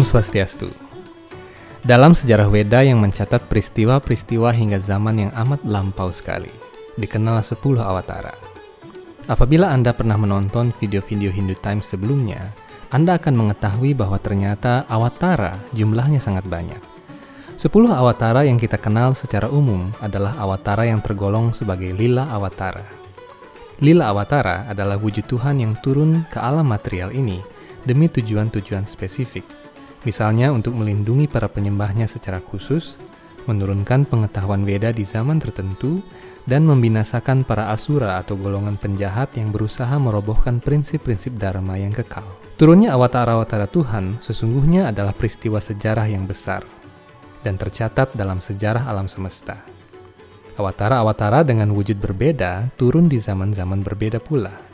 Om Swastiastu. Dalam sejarah Weda yang mencatat peristiwa-peristiwa hingga zaman yang amat lampau sekali, dikenal 10 awatara. Apabila Anda pernah menonton video-video Hindu Times sebelumnya, Anda akan mengetahui bahwa ternyata awatara jumlahnya sangat banyak. 10 awatara yang kita kenal secara umum adalah awatara yang tergolong sebagai lila awatara. Lila awatara adalah wujud Tuhan yang turun ke alam material ini demi tujuan-tujuan spesifik. Misalnya untuk melindungi para penyembahnya secara khusus, menurunkan pengetahuan Weda di zaman tertentu, dan membinasakan para asura atau golongan penjahat yang berusaha merobohkan prinsip-prinsip dharma yang kekal. Turunnya awatara-awatara Tuhan sesungguhnya adalah peristiwa sejarah yang besar dan tercatat dalam sejarah alam semesta. Awatara-awatara dengan wujud berbeda turun di zaman-zaman berbeda pula.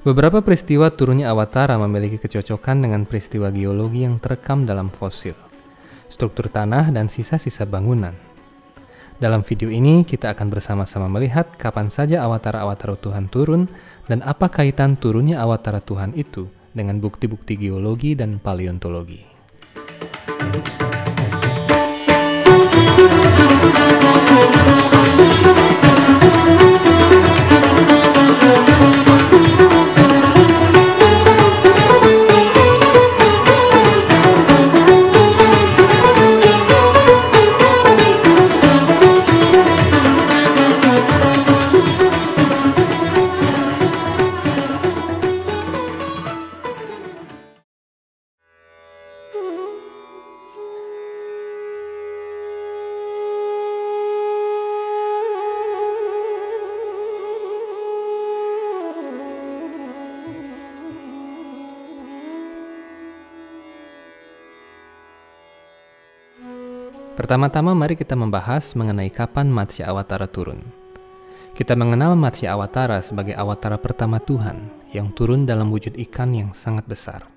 Beberapa peristiwa turunnya awatara memiliki kecocokan dengan peristiwa geologi yang terekam dalam fosil, struktur tanah, dan sisa-sisa bangunan. Dalam video ini, kita akan bersama-sama melihat kapan saja awatara-awatara Tuhan turun dan apa kaitan turunnya awatara Tuhan itu dengan bukti-bukti geologi dan paleontologi. Pertama-tama mari kita membahas mengenai kapan Matsya Awatara turun. Kita mengenal Matsya Awatara sebagai awatara pertama Tuhan yang turun dalam wujud ikan yang sangat besar.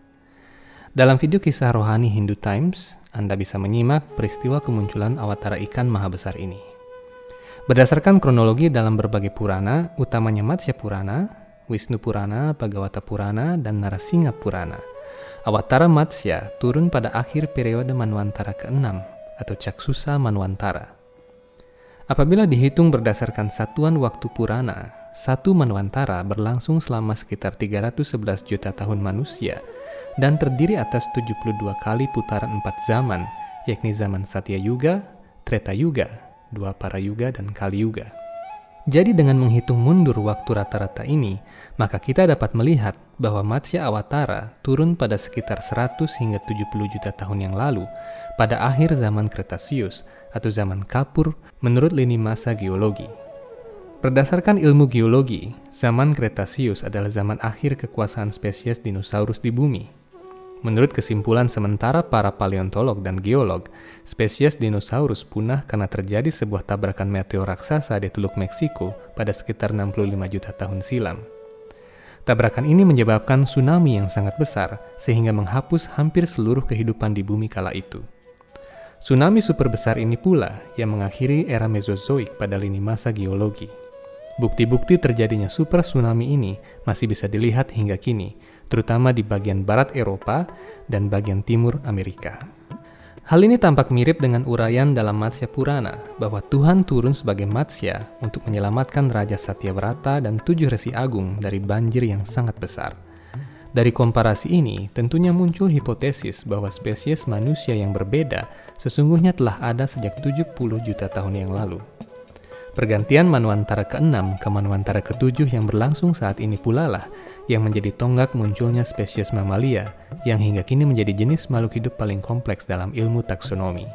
Dalam video kisah rohani Hindu Times, Anda bisa menyimak peristiwa kemunculan awatara ikan maha besar ini. Berdasarkan kronologi dalam berbagai Purana, utamanya Matsya Purana, Wisnu Purana, Bhagavata Purana, dan Narasingha Purana, Awatara Matsya turun pada akhir periode Manwantara ke-6 atau Caksusa Manwantara. Apabila dihitung berdasarkan satuan waktu Purana, satu Manwantara berlangsung selama sekitar 311 juta tahun manusia dan terdiri atas 72 kali putaran empat zaman, yakni zaman Satya Yuga, Treta Yuga, Dua Para Yuga, dan Kali Yuga. Jadi dengan menghitung mundur waktu rata-rata ini, maka kita dapat melihat bahwa Matsya Awatara turun pada sekitar 100 hingga 70 juta tahun yang lalu pada akhir zaman Kretasius atau zaman Kapur menurut lini masa geologi. Berdasarkan ilmu geologi, zaman Kretasius adalah zaman akhir kekuasaan spesies dinosaurus di bumi Menurut kesimpulan sementara para paleontolog dan geolog, spesies dinosaurus punah karena terjadi sebuah tabrakan meteor raksasa di Teluk Meksiko pada sekitar 65 juta tahun silam. Tabrakan ini menyebabkan tsunami yang sangat besar sehingga menghapus hampir seluruh kehidupan di bumi kala itu. Tsunami super besar ini pula yang mengakhiri era Mesozoik pada lini masa geologi. Bukti-bukti terjadinya super tsunami ini masih bisa dilihat hingga kini, terutama di bagian barat Eropa dan bagian timur Amerika. Hal ini tampak mirip dengan uraian dalam Matsya Purana bahwa Tuhan turun sebagai Matsya untuk menyelamatkan Raja Satyavrata dan tujuh resi agung dari banjir yang sangat besar. Dari komparasi ini, tentunya muncul hipotesis bahwa spesies manusia yang berbeda sesungguhnya telah ada sejak 70 juta tahun yang lalu. Pergantian Manwantara ke-6 ke Manwantara ke-7 yang berlangsung saat ini pula lah yang menjadi tonggak munculnya spesies mamalia yang hingga kini menjadi jenis makhluk hidup paling kompleks dalam ilmu taksonomi.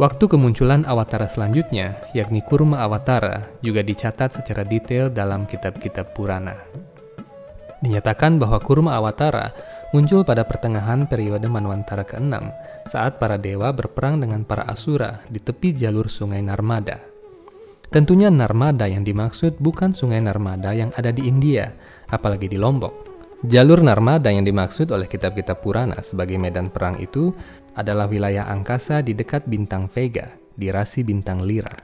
Waktu kemunculan awatara selanjutnya, yakni Kurma Awatara, juga dicatat secara detail dalam kitab-kitab Purana. Dinyatakan bahwa Kurma Awatara muncul pada pertengahan periode Manwantara ke-6 saat para dewa berperang dengan para asura di tepi jalur sungai Narmada. Tentunya Narmada yang dimaksud bukan sungai Narmada yang ada di India, apalagi di Lombok. Jalur Narmada yang dimaksud oleh kitab-kitab Purana sebagai medan perang itu adalah wilayah angkasa di dekat bintang Vega, di rasi bintang Lira.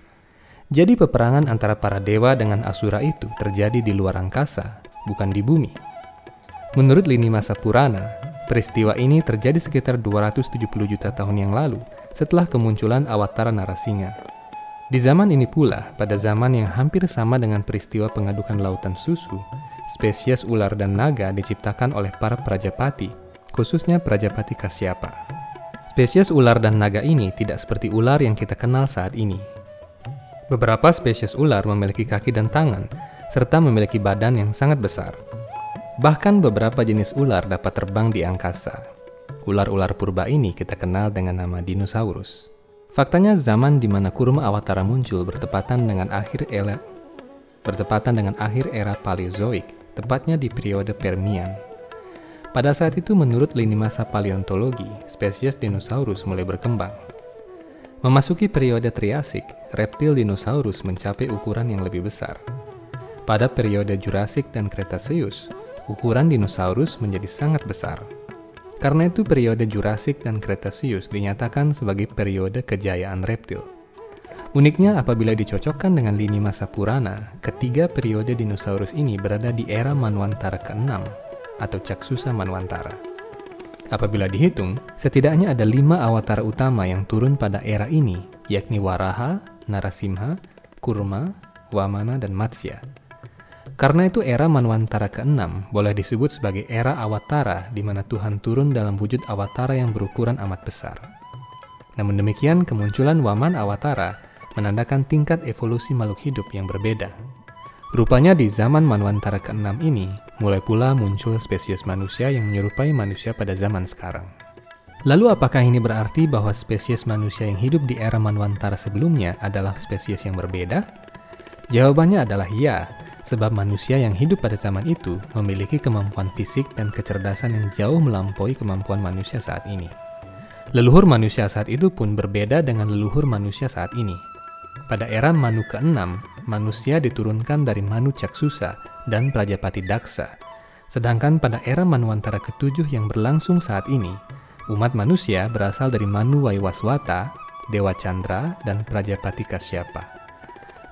Jadi peperangan antara para dewa dengan Asura itu terjadi di luar angkasa, bukan di bumi. Menurut lini masa Purana, Peristiwa ini terjadi sekitar 270 juta tahun yang lalu setelah kemunculan Awatara Narasinga. Di zaman ini pula, pada zaman yang hampir sama dengan peristiwa pengadukan lautan susu, spesies ular dan naga diciptakan oleh para prajapati, khususnya Prajapati Kasyapa. Spesies ular dan naga ini tidak seperti ular yang kita kenal saat ini. Beberapa spesies ular memiliki kaki dan tangan, serta memiliki badan yang sangat besar. Bahkan beberapa jenis ular dapat terbang di angkasa. Ular-ular purba ini kita kenal dengan nama dinosaurus. Faktanya zaman di mana kurma awatara muncul bertepatan dengan akhir era bertepatan dengan akhir era Paleozoik, tepatnya di periode Permian. Pada saat itu menurut lini masa paleontologi, spesies dinosaurus mulai berkembang. Memasuki periode Triasik, reptil dinosaurus mencapai ukuran yang lebih besar. Pada periode Jurassic dan Cretaceous, ukuran dinosaurus menjadi sangat besar. Karena itu periode Jurassic dan Cretaceous dinyatakan sebagai periode kejayaan reptil. Uniknya apabila dicocokkan dengan lini masa Purana, ketiga periode dinosaurus ini berada di era Manwantara ke-6 atau Caksusa Manwantara. Apabila dihitung, setidaknya ada lima awatara utama yang turun pada era ini, yakni Waraha, Narasimha, Kurma, Wamana, dan Matsya. Karena itu era Manwantara ke-6 boleh disebut sebagai era Awatara di mana Tuhan turun dalam wujud Awatara yang berukuran amat besar. Namun demikian, kemunculan Waman Awatara menandakan tingkat evolusi makhluk hidup yang berbeda. Rupanya di zaman Manwantara ke-6 ini, mulai pula muncul spesies manusia yang menyerupai manusia pada zaman sekarang. Lalu apakah ini berarti bahwa spesies manusia yang hidup di era Manwantara sebelumnya adalah spesies yang berbeda? Jawabannya adalah ya, sebab manusia yang hidup pada zaman itu memiliki kemampuan fisik dan kecerdasan yang jauh melampaui kemampuan manusia saat ini. Leluhur manusia saat itu pun berbeda dengan leluhur manusia saat ini. Pada era Manu ke-6, manusia diturunkan dari Manu Caksusa dan Prajapati Daksa. Sedangkan pada era Manwantara ke-7 yang berlangsung saat ini, umat manusia berasal dari Manu Waiwaswata, Dewa Chandra, dan Prajapati Kasyapa.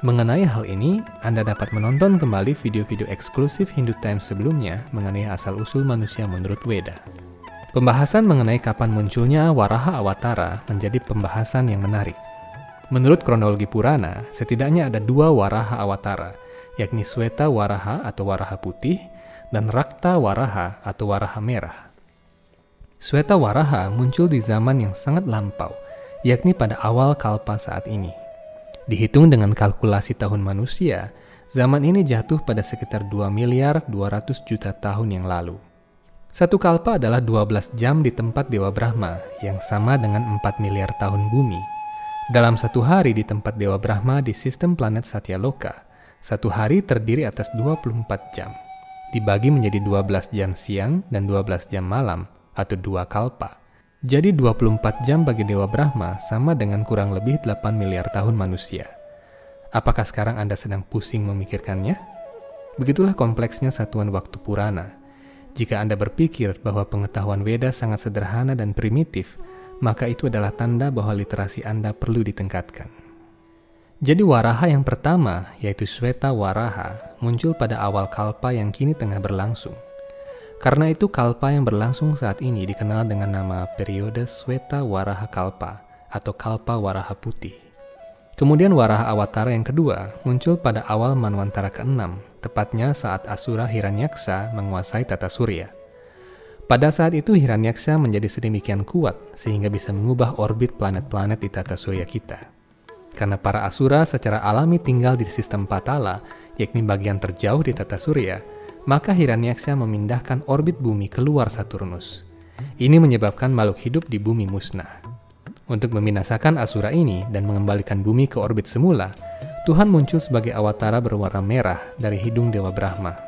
Mengenai hal ini, Anda dapat menonton kembali video-video eksklusif Hindu Times sebelumnya mengenai asal-usul manusia menurut Weda. Pembahasan mengenai kapan munculnya Waraha Awatara menjadi pembahasan yang menarik. Menurut kronologi Purana, setidaknya ada dua Waraha Awatara, yakni Sweta Waraha atau Waraha Putih dan Rakta Waraha atau Waraha Merah. Sweta Waraha muncul di zaman yang sangat lampau, yakni pada awal Kalpa saat ini. Dihitung dengan kalkulasi tahun manusia, zaman ini jatuh pada sekitar 2 miliar 200 juta tahun yang lalu. Satu kalpa adalah 12 jam di tempat Dewa Brahma, yang sama dengan 4 miliar tahun bumi. Dalam satu hari di tempat Dewa Brahma di sistem planet Satyaloka, satu hari terdiri atas 24 jam, dibagi menjadi 12 jam siang dan 12 jam malam, atau dua kalpa. Jadi 24 jam bagi Dewa Brahma sama dengan kurang lebih 8 miliar tahun manusia. Apakah sekarang Anda sedang pusing memikirkannya? Begitulah kompleksnya satuan waktu Purana. Jika Anda berpikir bahwa pengetahuan Weda sangat sederhana dan primitif, maka itu adalah tanda bahwa literasi Anda perlu ditingkatkan. Jadi Waraha yang pertama, yaitu Sweta Waraha, muncul pada awal Kalpa yang kini tengah berlangsung. Karena itu kalpa yang berlangsung saat ini dikenal dengan nama periode Sweta Waraha Kalpa atau Kalpa Waraha Putih. Kemudian Waraha Awatara yang kedua muncul pada awal Manwantara ke-6, tepatnya saat Asura Hiranyaksa menguasai tata surya. Pada saat itu Hiranyaksa menjadi sedemikian kuat sehingga bisa mengubah orbit planet-planet di tata surya kita. Karena para Asura secara alami tinggal di sistem Patala, yakni bagian terjauh di tata surya, maka Hiranyaksha memindahkan orbit bumi keluar Saturnus. Ini menyebabkan makhluk hidup di bumi musnah. Untuk membinasakan Asura ini dan mengembalikan bumi ke orbit semula, Tuhan muncul sebagai awatara berwarna merah dari hidung Dewa Brahma.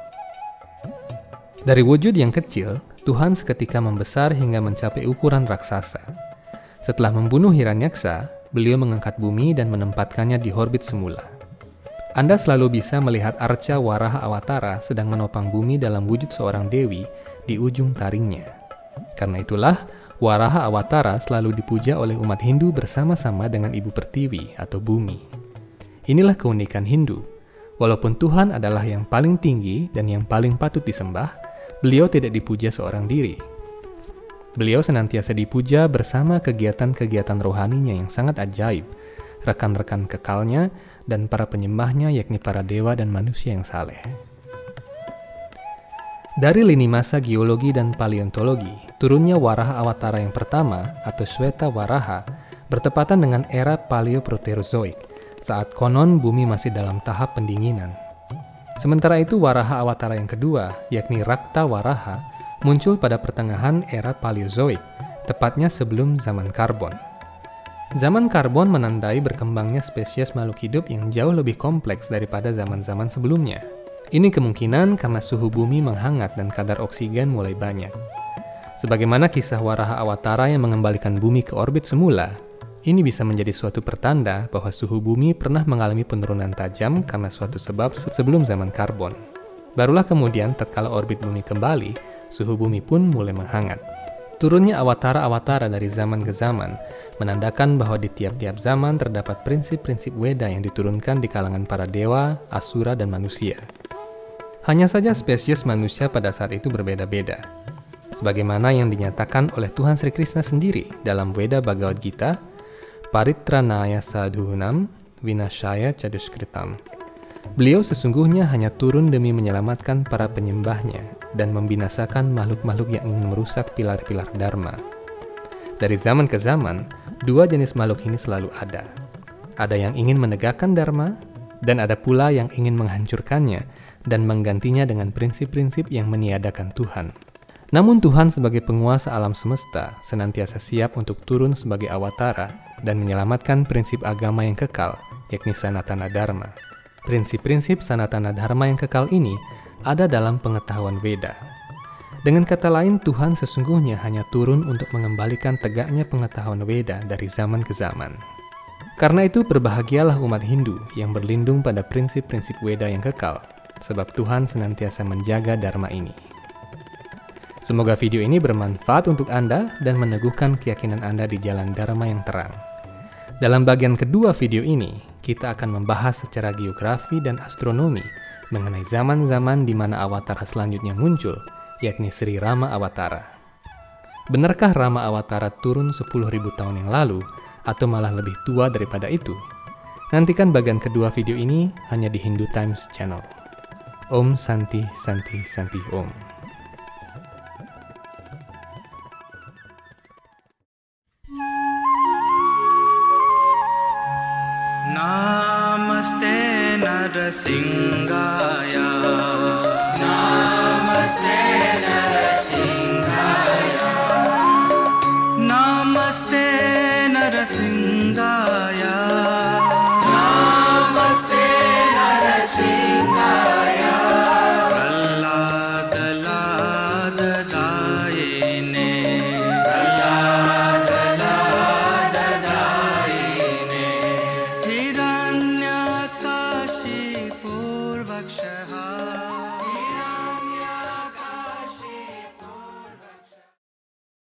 Dari wujud yang kecil, Tuhan seketika membesar hingga mencapai ukuran raksasa. Setelah membunuh Hiranyaksha, beliau mengangkat bumi dan menempatkannya di orbit semula. Anda selalu bisa melihat arca Waraha Awatara sedang menopang bumi dalam wujud seorang dewi di ujung taringnya. Karena itulah, Waraha Awatara selalu dipuja oleh umat Hindu bersama-sama dengan Ibu Pertiwi atau bumi. Inilah keunikan Hindu. Walaupun Tuhan adalah yang paling tinggi dan yang paling patut disembah, beliau tidak dipuja seorang diri. Beliau senantiasa dipuja bersama kegiatan-kegiatan rohaninya yang sangat ajaib, rekan-rekan kekalnya, dan para penyembahnya yakni para dewa dan manusia yang saleh. Dari lini masa geologi dan paleontologi, turunnya Waraha Awatara yang pertama atau Sweta Waraha bertepatan dengan era Paleoproterozoik, saat konon bumi masih dalam tahap pendinginan. Sementara itu Waraha Awatara yang kedua, yakni Rakta Waraha, muncul pada pertengahan era Paleozoik, tepatnya sebelum zaman karbon. Zaman karbon menandai berkembangnya spesies makhluk hidup yang jauh lebih kompleks daripada zaman-zaman sebelumnya. Ini kemungkinan karena suhu bumi menghangat dan kadar oksigen mulai banyak. Sebagaimana kisah Waraha Awatara yang mengembalikan bumi ke orbit semula, ini bisa menjadi suatu pertanda bahwa suhu bumi pernah mengalami penurunan tajam karena suatu sebab sebelum zaman karbon. Barulah kemudian tatkala orbit bumi kembali, suhu bumi pun mulai menghangat. Turunnya awatara-awatara dari zaman ke zaman menandakan bahwa di tiap-tiap zaman terdapat prinsip-prinsip Weda yang diturunkan di kalangan para dewa, asura, dan manusia. Hanya saja spesies manusia pada saat itu berbeda-beda. Sebagaimana yang dinyatakan oleh Tuhan Sri Krishna sendiri dalam Weda Bhagavad Gita, Paritranaya Sadhunam Vinashaya Chaduskritam. Beliau sesungguhnya hanya turun demi menyelamatkan para penyembahnya dan membinasakan makhluk-makhluk yang ingin merusak pilar-pilar Dharma. Dari zaman ke zaman, dua jenis makhluk ini selalu ada. Ada yang ingin menegakkan Dharma, dan ada pula yang ingin menghancurkannya dan menggantinya dengan prinsip-prinsip yang meniadakan Tuhan. Namun Tuhan sebagai penguasa alam semesta senantiasa siap untuk turun sebagai awatara dan menyelamatkan prinsip agama yang kekal, yakni Sanatana Dharma. Prinsip-prinsip Sanatana Dharma yang kekal ini ada dalam pengetahuan Veda. Dengan kata lain, Tuhan sesungguhnya hanya turun untuk mengembalikan tegaknya pengetahuan Veda dari zaman ke zaman. Karena itu, berbahagialah umat Hindu yang berlindung pada prinsip-prinsip Veda yang kekal, sebab Tuhan senantiasa menjaga Dharma ini. Semoga video ini bermanfaat untuk Anda dan meneguhkan keyakinan Anda di jalan Dharma yang terang. Dalam bagian kedua video ini, kita akan membahas secara geografi dan astronomi mengenai zaman-zaman di mana Awatara selanjutnya muncul, yakni Sri Rama Awatara. Benarkah Rama Awatara turun 10.000 tahun yang lalu, atau malah lebih tua daripada itu? Nantikan bagian kedua video ini hanya di Hindu Times Channel. Om Santi Santi Santi Om.